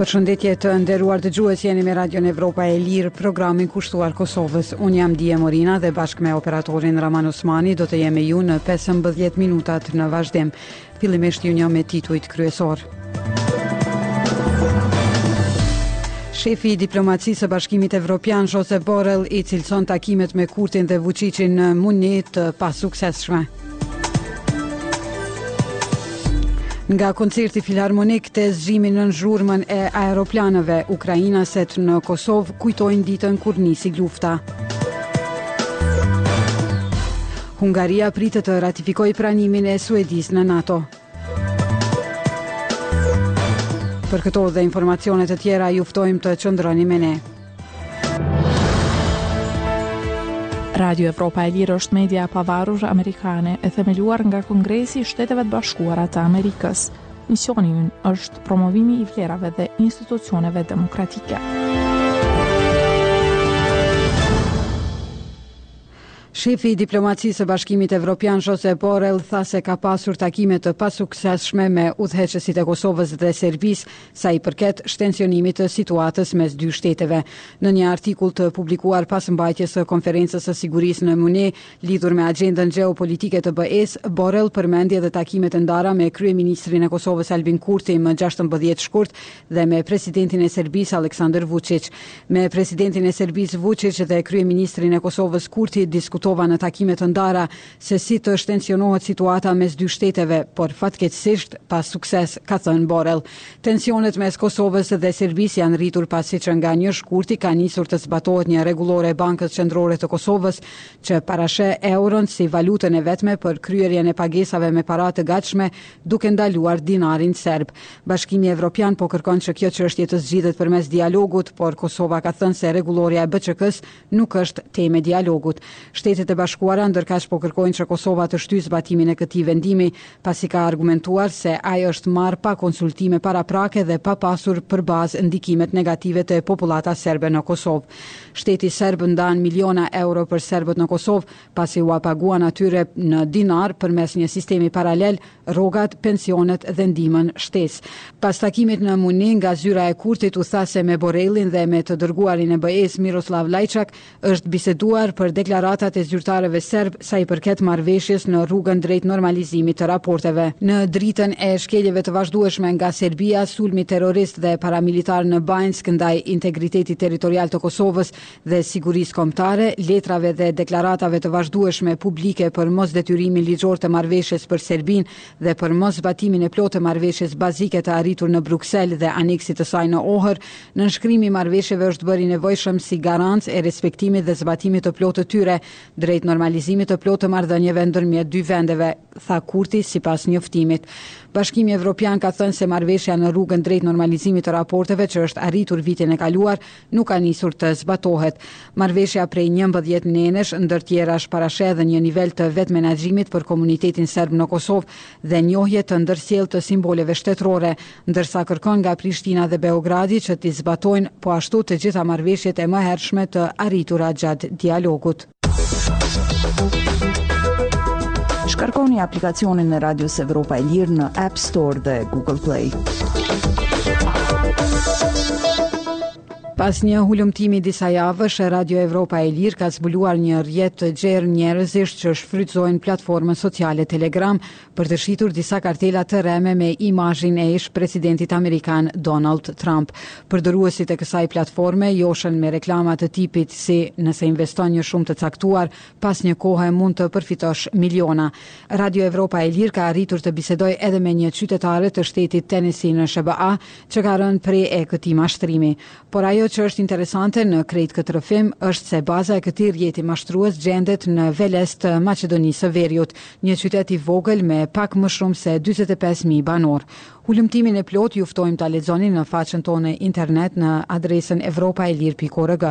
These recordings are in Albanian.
Përshëndetje të nderuar dëgjues, jeni me Radion Evropa e Lirë, programin kushtuar Kosovës. Unë jam Dije Morina dhe bashkë me operatorin Rrahman Osmani do të jem me ju në 15 minutat në vazhdim. Fillimisht ju njoh me titujt kryesorë. Shefi i diplomacisë së Bashkimit Evropian Josep Borrell i cilëson takimet me Kurtin dhe Vuçiçin në Munih të pasuksesshme. Nga koncerti filharmonik te zgjimi nën zhurmën e aeroplanëve, ukrainaset në Kosovë kujtojnë ditën kur nisi lufta. Hungaria pritet të ratifikojë pranimin e Suedisë në NATO. Për këto dhe informacione të tjera ju ftojmë të qëndroni me ne. Radio Evropa e Lirë është media e pavarur amerikane e themeluar nga Kongresi i Shteteve të Bashkuara të Amerikës. Misioni ynë është promovimi i vlerave dhe institucioneve demokratike. Shefi i diplomacisë së Bashkimit Evropian, Josep Borrell, tha se ka pasur takime të pasuksesshme me udhëheqësit e Kosovës dhe Serbisë sa i përket shtensionimit të situatës mes dy shteteve. Në një artikull të publikuar pas mbajtjes së Konferencës së Sigurisë në Munih, lidhur me agjendën gjeopolitike të BE-së, Borrell përmendi edhe takimet e ndara me kryeministrin e Kosovës Albin Kurti më gjashtëmbëdhjetë shkurt dhe me presidentin e Serbisë Aleksandër Vuçiç. Me presidentin e Serbisë Vuçiç dhe kryeministrin e Kosovës Kurti diskutova në takime të ndara se si të shtensionohet situata mes dy shteteve, por fatkeqësisht pa sukses, ka thënë Borrell. Tensionet mes Kosovës dhe Serbisë janë rritur pasi që nga një shkurti ka nisur të zbatohet një rregullore e Bankës Qendrore të Kosovës që parasheh euron si valutën e vetme për kryerjen e pagesave me para të gatshme duke ndaluar dinarin serb. Bashkimi Evropian po kërkon që kjo çështje të zgjidhet përmes dialogut, por Kosova ka thënë se rregullorja e BQK-së nuk është temë e dialogut. Shtetet e Bashkuara ndërkaq po kërkojnë që Kosova të shtyjë zbatimin e këtij vendimi, pasi ka argumentuar se ai është marrë pa konsultime paraprake dhe pa pasur për bazë ndikimet negative te popullata serbe në Kosovë. Shteti serb ndan miliona euro për serbët në Kosovë, pasi ua paguan atyre në dinarë përmes një sistemi paralel, rrogat, pensionet dhe ndihmën shtesë. Pas takimit në Munih, nga zyra e Kurtit u tha se me Borrellin dhe me të dërguarin e BE-së Miroslav Lajçak është biseduar për deklaratat e zyrtarëve serbë sa i përket marrëveshjes në rrugën drejt normalizimit të raporteve. Në dritën e shkeljeve të vazhdueshme nga Serbia, sulmit terrorist dhe paramilitar në Banjskë ndaj integritetit territorial të Kosovës, dhe sigurisë kombëtare, letrave dhe deklaratave të vazhdueshme publike për mosdetyrimin ligjor të Marrëveshjes për Serbinë dhe për moszbatimin e plotë të marrëveshjes bazike të arritur në Bruksel dhe aneksit të saj në Ohër, nënshkrimi i marrëveshjeve është bërë i nevojshëm si garancë e respektimit dhe zbatimit të plotë të tyre, drejt normalizimit të plotë të marrëdhënieve ndërmjet dy vendeve, tha Kurti sipas njoftimit. Bashkimi Evropian ka thënë se marrëveshja në rrugën drejt normalizimit të raporteve që është arritur vitin e kaluar nuk ka nisur të zbatohet. Marrëveshja prej njëmbëdhjetë nenesh, ndër tjerash parasheh edhe një nivel të vetëmenaxhimit për komunitetin serb në Kosovë dhe njohje të ndërsjellë të simboleve shtetërore, ndërsa kërkon nga Prishtina dhe Beogradi që t'i zbatojnë po ashtu të gjitha marrëveshjet e mëhershme të arritura gjatë dialogut. Shkarkoni aplikacionin e Radios Evropa e Lirë në App Store dhe Google Play. Pas një hulumtimi disa javësh, Radio Evropa e Lirë ka zbuluar një rrjet të gjerë njerëzish që shfrytëzojnë platformën sociale Telegram për të shitur disa kartela të rreme me imazhin e ish-presidentit amerikan Donald Trump. Përdoruesit e kësaj platforme joshen me reklama të tipit si nëse investon një shumë të caktuar, pas një kohe mund të përfitosh miliona. Radio Evropa e Lirë ka arritur të bisedojë edhe me një qytetare të shtetit Tennessee në SHBA, që ka rënë pre e këtij mashtrimi. Por ajo që është interesante në krejt këtë rrëfim është se baza e këtij rrjeti mashtrues gjendet në Veles të Maqedonisë së Veriut, Një qytet i vogël me pak më shumë se dyzet e pesë mijë banorë. Hulumtimin e plotë ju ftojmë ta lexoni në faqen tonë në internet në adresën evropaelire.org.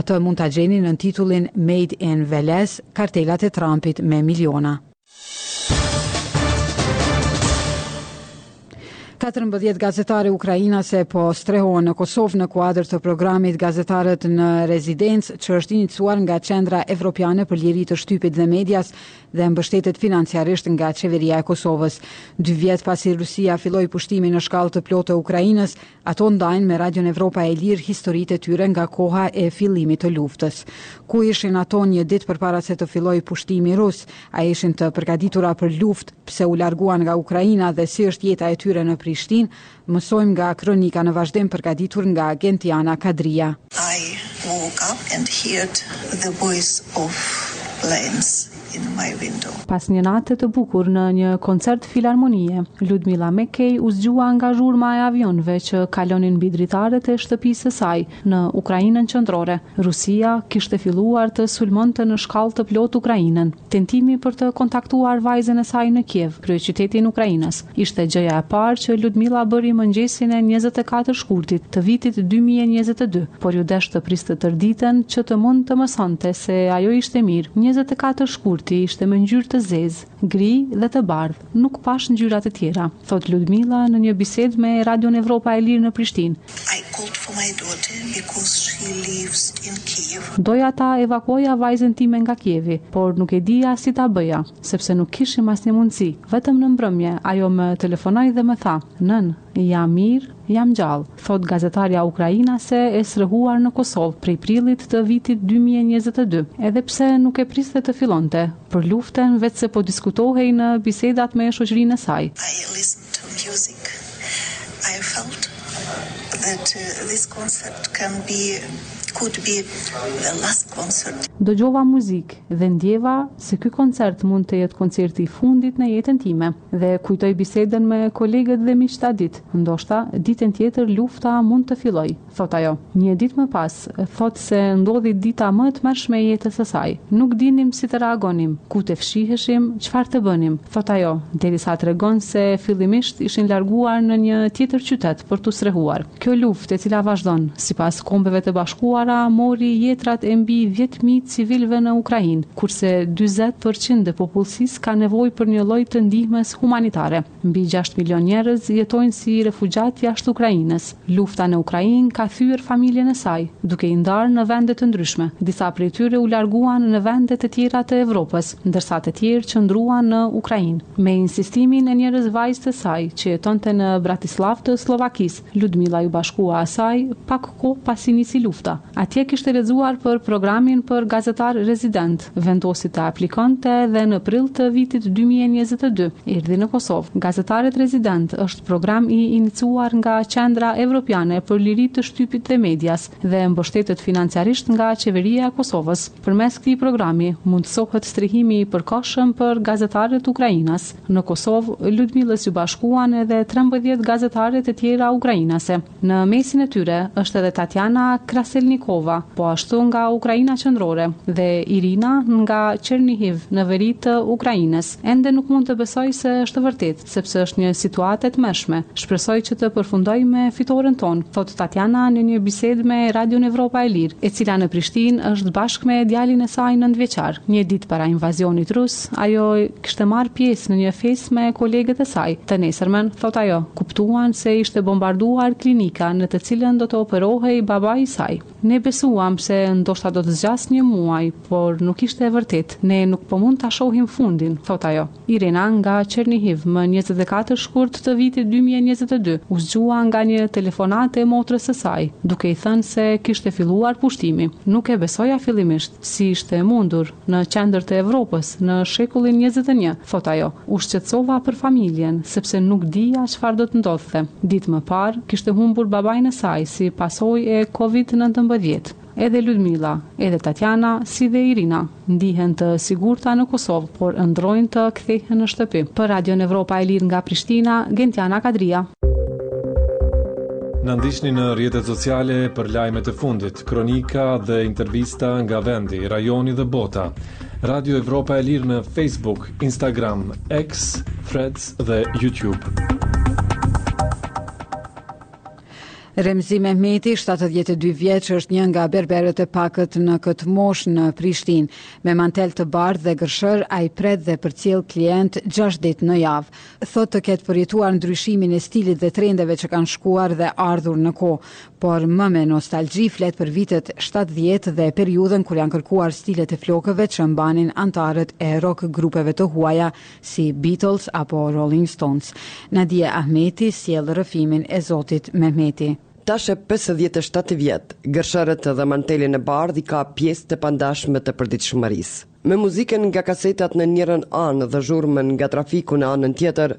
Atë mund ta gjeni nën titullin Made in Veles, kartelat e Trumpit me miliona. Katërmbëdhjetë gazetare ukrainase po strehohen në Kosovë në kuadër të programit Gazetarët në Rezidencë, që është inicuar nga Qendra Evropiane për Liri të Shtypit dhe Medias dhe mbështetet financiarisht nga Qeveria e Kosovës. Dy vjet pasi Rusia filloi pushtimin në shkallë të plotë të Ukrainës, Ato ndajnë me Radion Evropa e Lirë historitë e tyre nga koha e fillimit të luftës. Ku ishin ato një ditë përpara se të fillojë pushtimi rus? A ishin të përgatitura për luftë? Pse u larguan nga Ukraina dhe si është jeta e tyre në Prishtinë? Mësojmë nga kronika në vazhdim përgatitur nga Gentiana Kadriu. I woke up and heard the voice of planes. in my window. Pas një nate të bukur në një koncert filarmonie, Ludmila Makej u zgjua nga zhurma e avionëve që kalonin mbi dritaret e shtëpisë së saj në Ukrainën qendrore. Rusia kishte filluar të sulmonte në shkallë të plotë Ukrainën. Tentimi për të kontaktuar vajzën e saj në Kiev, kryeqytetin ukrainas, Ishte gjëja e parë që Ludmila bëri mëngjesin e njëzet e katër shkurtit të vitit dy mijë e njëzet e dy, por iu desh të priste tërë ditën që të mund të mësonte se ajo ishte mirë. Njëzet e katër shkurti ishte me ngjyrë të zezë, gri dhe të bardhë, nuk pashë ngjyra të tjera, thotë Ludmila në një bisedë me Radion Evropa e Lirë në Prishtinë. Doja ta evakuoja vajzën time nga Kievi, por nuk e dija si ta bëja. sepse nuk kishim asnjë mundësi. Vetëm në mbrëmje, ajo më telefonoi dhe më tha, Nënë, jam mirë, jam gjallë, thotë gazetarja ukrainase e strehuar në Kosovë prej prillit të vitit dy mijë e njëzet e dy, edhe pse nuk e priste të fillonte për luftën veçse po diskutohej në bisedat me shoqërinë e saj. I listened to music. I felt that this concert can be, could be the last concert. Dëgjova muzikë. dhe ndjeva se ky koncert mund të jetë koncerti i fundit në jetën time dhe kujtoj bisedën me kolegët dhe miqtë atë ditë, ndoshta ditën tjetër lufta mund të fillojë, thotë ajo. Një ditë më pas, thotë se ndodhi dita më e tmerrshme e jetës së saj. Nuk dinim si të reagonim, ku të fshiheshim, çfarë të bënim, thotë ajo, derisa tregon se fillimisht ishin larguar në një tjetër qytet për t'u strehuar. Kjo luftë e cila vazhdon, sipas Kombeve të Bashkuara mori jetrat e mbi dhjetë mijë civilëve në Ukrainë, kurse dyzet për qind e popullsisë ka nevojë për një lloj të ndihmës humanitare. Mbi gjashtë milionë njerëz jetojnë si refugjatë jashtë Ukrainës. Lufta në Ukrainë ka thyer familjen e saj, duke i ndarë në vende të ndryshme. Disa prej tyre u larguan në vende të tjera të Evropës, ndërsa të tjerë qëndruan në Ukrainë. Me insistimin e njërës vajzë të saj, që jetonte në Bratislavë të Sllovakisë, Ludmila iu bashkua asaj pak kohë pasi nisi lufta. Atje kishte lexuar për programin për gazetarë rezidentë, vendosi të aplikonte dhe në prill të vitit dy mijë e njëzet e dy erdhi në Kosovë. Gazetarët rezidentë është program i iniciuar nga Qendra Evropiane për Liri të Shtypit dhe Medias dhe mbështetet financiarisht nga Qeveria e Kosovës. Përmes këtij programi mundësohet strehimi i përkohshëm për gazetarët ukrainas. Në Kosovë, Ludmilës iu bashkuan edhe trembëdhjetë gazetare të tjera ukrainase. Në mesin e tyre është edhe Tatjana Kraselnikova, po ashtu nga Ukraina qendrore dhe Irina nga Çernihiv në veri të Ukrainës. Ende nuk mund të besoj se është e vërtetë, sepse është një situatë e tmerrshme. Shpresoj që të përfundojë me fitoren tonë, thotë Tatjana në një bisedë me Radion Evropa e Lirë, e cila në Prishtinë është bashkë me djalin e saj nëntëvjeçar. Një ditë para invazionit rus, ajo Kishte marrë pjesë në një festë me kolegët e saj. Të nesërmen, thotë ajo, kuptuan se ishte bombarduar klinika në të cilën do të operohej babai i saj. Ne besuam se ndoshta do të zgjasë një muaj, por nuk ishte e vërtetë. Ne nuk po mund ta shohim fundin, thotë ajo. Irena nga Chernihiv më njëzet e katër shkurt të vitit dy mijë e njëzet e dy u zgjua nga një telefonatë e motrës së saj, duke i thënë se kishte filluar pushtimi. Nuk e besoja fillimisht, si ishte e mundur. në qendër të Evropës, në shekullin njëzet e një, thotë ajo. U shqetësova për familjen, sepse nuk dija çfarë do të ndodhte. Ditë më parë, kishte humbur babain e saj si pasojë e Covid nëntëmbëdhjetë. Edhe Ludmila, edhe Tatjana, si dhe Irina, ndihen të sigurta në Kosovë, por ëndrrojnë të kthehen në shtëpi. Për Radion Evropa e Lirë nga Prishtina, Gentiana Kadria. Na ndiqni në rrjetet sociale për lajmet e fundit. Kronika dhe intervista nga vendi, rajoni dhe bota. Radio Evropa e Lirë në Facebook, Instagram, X, Threads dhe YouTube. Remzi Mehmeti, 72 vjeç, është një nga berberët e pakët në këtë moshë në Prishtinë. Me mantel të bardhë dhe gërshërë, ai pret dhe përcjell klientë 6 ditë në javë. Thotë të ketë përjetuar ndryshimin e stilit dhe trendeve që kanë shkuar dhe ardhur në kohë. por më me nostalgji flet për vitet shtatëdhjetë dhe periudhën kur janë kërkuar stilet e flokëve që mbanin anëtarët e rock grupeve të huaja si Beatles apo Rolling Stones. Nadije Ahmeti sjell rrëfimin e zotit Mehmeti. Tash e pesëdhjetë e shtatë vjet, gërshërët dhe mantelin e bardhë i ka pjesë të pandashme të përditshmërisë. Me muzikën nga kasetat në njërën anë dhe zhurmën nga trafiku në anën tjetër,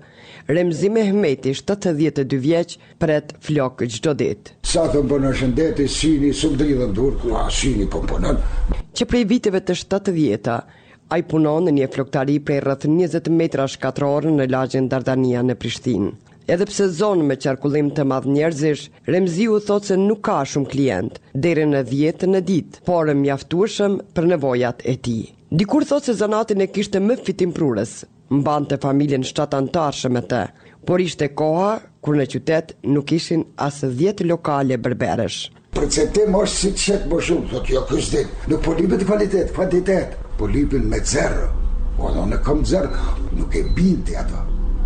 Remzi Mehmeti, shtatëdhjetë e dy vjeç, pret flokë çdo ditë. Sa të mpunon shëndeti, syni, s'um dridhen durt, ku as syni po mpunon. Që prej viteve të shtatëdhjeta, ai punon në një flokëtari prej rreth njëzet metrash katrorë në lagjen Dardania në Prishtinë. Edhe pse zonë me qarkullim të madh njerëzish, Remziu thotë se nuk ka shumë klientë, deri në dhjetë në ditë, por mjaftueshëm për nevojat e tij. Dikur thotë se zanatin e kishte më fitimprurës, mbante familjen shtatanëtarëshe me të, por ishte koha kur në qytet nuk ishin as dhjetë lokale berberësh. Përceptim është si t'shet mo shumë, thotë jo ky s'din. Nuk po lipet kvalitet, kvantitet, po lipin me zero. Po edhe unë kom zero, nuk e binte ato.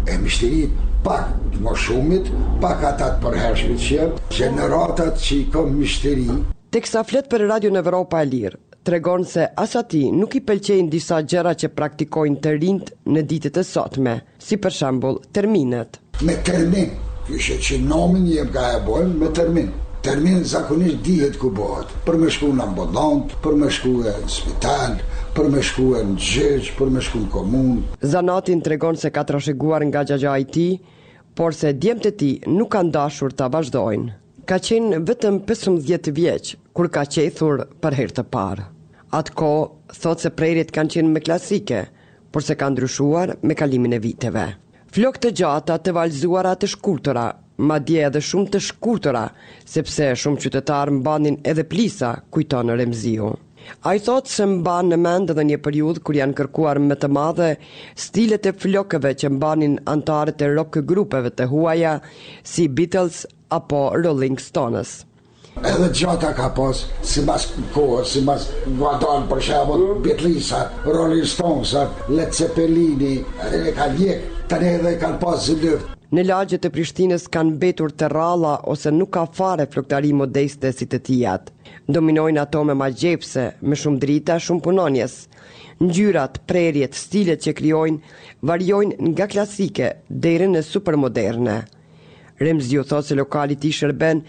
E myshterit, pak të moshumit, pak ata të përhershmit që janë, gjeneratat që i kom myshteri. Teksa flet për Radion Evropa e Lirë, tregon se as atij nuk i pëlqejnë disa gjëra që praktikojnë të rinjtë në ditët e sotme. Si për shembull, terminet. Me termin, kyshet që nomin i jep ga e bojmë me termin. Termin zakonisht dihet ku bëhet, për me shku në ambulantë, për me shkue në spital, për me shkue në gjyq, për me shku në komunë. Zanatin tregon se ka trashëguar nga xhaxhai i tij, por se djemtë e tij nuk kanë dashur ta vazhdojnë. Ka qenë vetëm pesëmbëdhjetë vjeç kur ka qethur për herë të parë. Atë kohë thotë se prerjet kanë qenë më klasike, por se ka ndryshuar me kalimin e viteve. Flokë të gjata, të valëzuara, të shkurtëra, madje edhe shumë të shkurtëra, sepse shumë qytetarë mbanin edhe plisa, kujton Remziu. Ai thotë se mban në mend edhe një periudhë kur janë kërkuar me të madhe stilet e flokëve që mbanin anëtarët e rock grupeve të huaja si Beatles apo Rolling Stones. Edhe gjata ka pas simas kohës, simas guadal për shembull Beatles-at, Rolling Stones-at, Led Zeppelin-i, edhe ka ndjek, tani edhe kanë pas zyluf. Në lagjet e Prishtinës kanë mbetur të rralla ose nuk ka fare flokëtari modeste si të tijat. Dominojnë ato më magjepsëse, me shumë drita, shumë punonjës. Ngjyrat, prerjet, stilet që krijojnë variojnë nga klasike deri në super moderne. Remziu thotë se lokali i tij shërben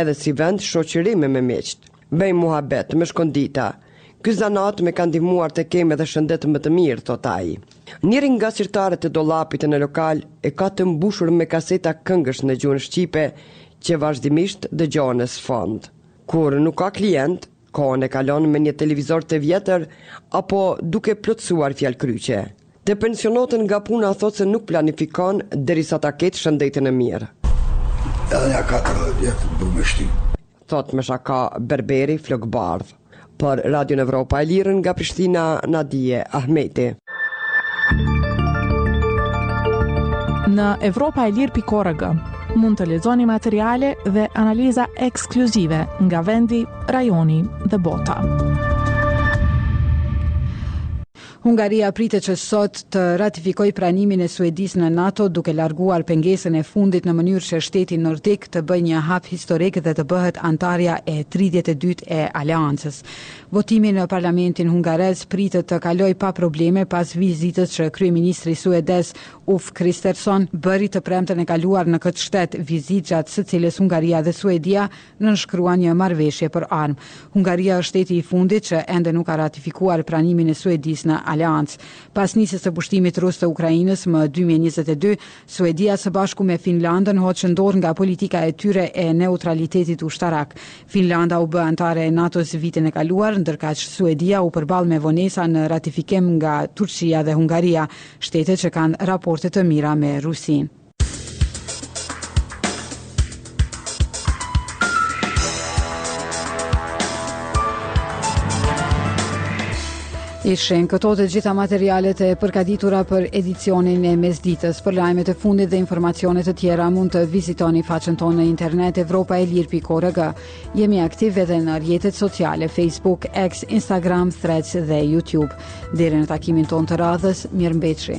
edhe si vend shoqërimi me miqtë. Bëjmë muhabet, më shkon dita. Ky zanat më ka ndihmuar të kem edhe shëndet më të mirë, thotë ai. Njëri nga sirtarët e dollapit në lokal e ka të mbushur me kaseta këngësh në gjuhën shqipe që vazhdimisht dëgjohen në sfond. Kur nuk ka klientë, kohën e kalon me një televizor të vjetër apo duke plotësuar fjalëkryqe. Të pensionohet nga puna thotë se nuk planifikon derisa ta ketë shëndetin e mirë. Edhe nja 40 vjetë du me shtimë thot me shaka berberi flokëbardhë. Për Radion Evropa e Lirë nga Prishtina, Nadije Ahmeti. Në Evropa e Lirë pikë org, mund të lexoni materiale dhe analiza ekskluzive nga vendi, rajoni dhe bota. Hungaria pritet që sot të ratifikojë pranimin e Suedisë në NATO, duke larguar pengesën e fundit në mënyrë që shteti nordik të bëjë një hap historik dhe të bëhet anëtarja e tridhjetë e dytë e Aleancës. Votimi në parlamentin hungarez pritet të kalojë pa probleme pas vizitës që kryeministri suedez Ulf Kristersson bëri të premten e kaluar në këtë shtet, vizitë gjatë së cilës Hungaria dhe Suedia nënshkrua një marrëveshje për armë. Hungaria është shteti i fundit që ende nuk ka ratifikuar pranimin e Suedisë në aleancë. Pas nisjes së pushtimit rus të Ukrainës më dy mijë e njëzet e dy, Suedia së bashku me Finlandën hoqën dorë nga politika e tyre e neutralitetit ushtarak. Finlanda u bë anëtare e NATO-s vitin e kaluar, ndërkaq Suedia u përball me vonesa në ratifikim nga Turqia dhe Hungaria, shtete që kanë raporte të mira me Rusinë. Ishin këto të gjitha materialet e përgatitura për edicionin e mesditës. Për lajmet e fundit dhe informacione të tjera mund të vizitoni faqen tonë në internet evropaelire.org. Jemi aktiv edhe në rrjetet sociale Facebook, X, Instagram, Threads dhe YouTube. Deri në takimin tonë të radhës, mirëmbetshi.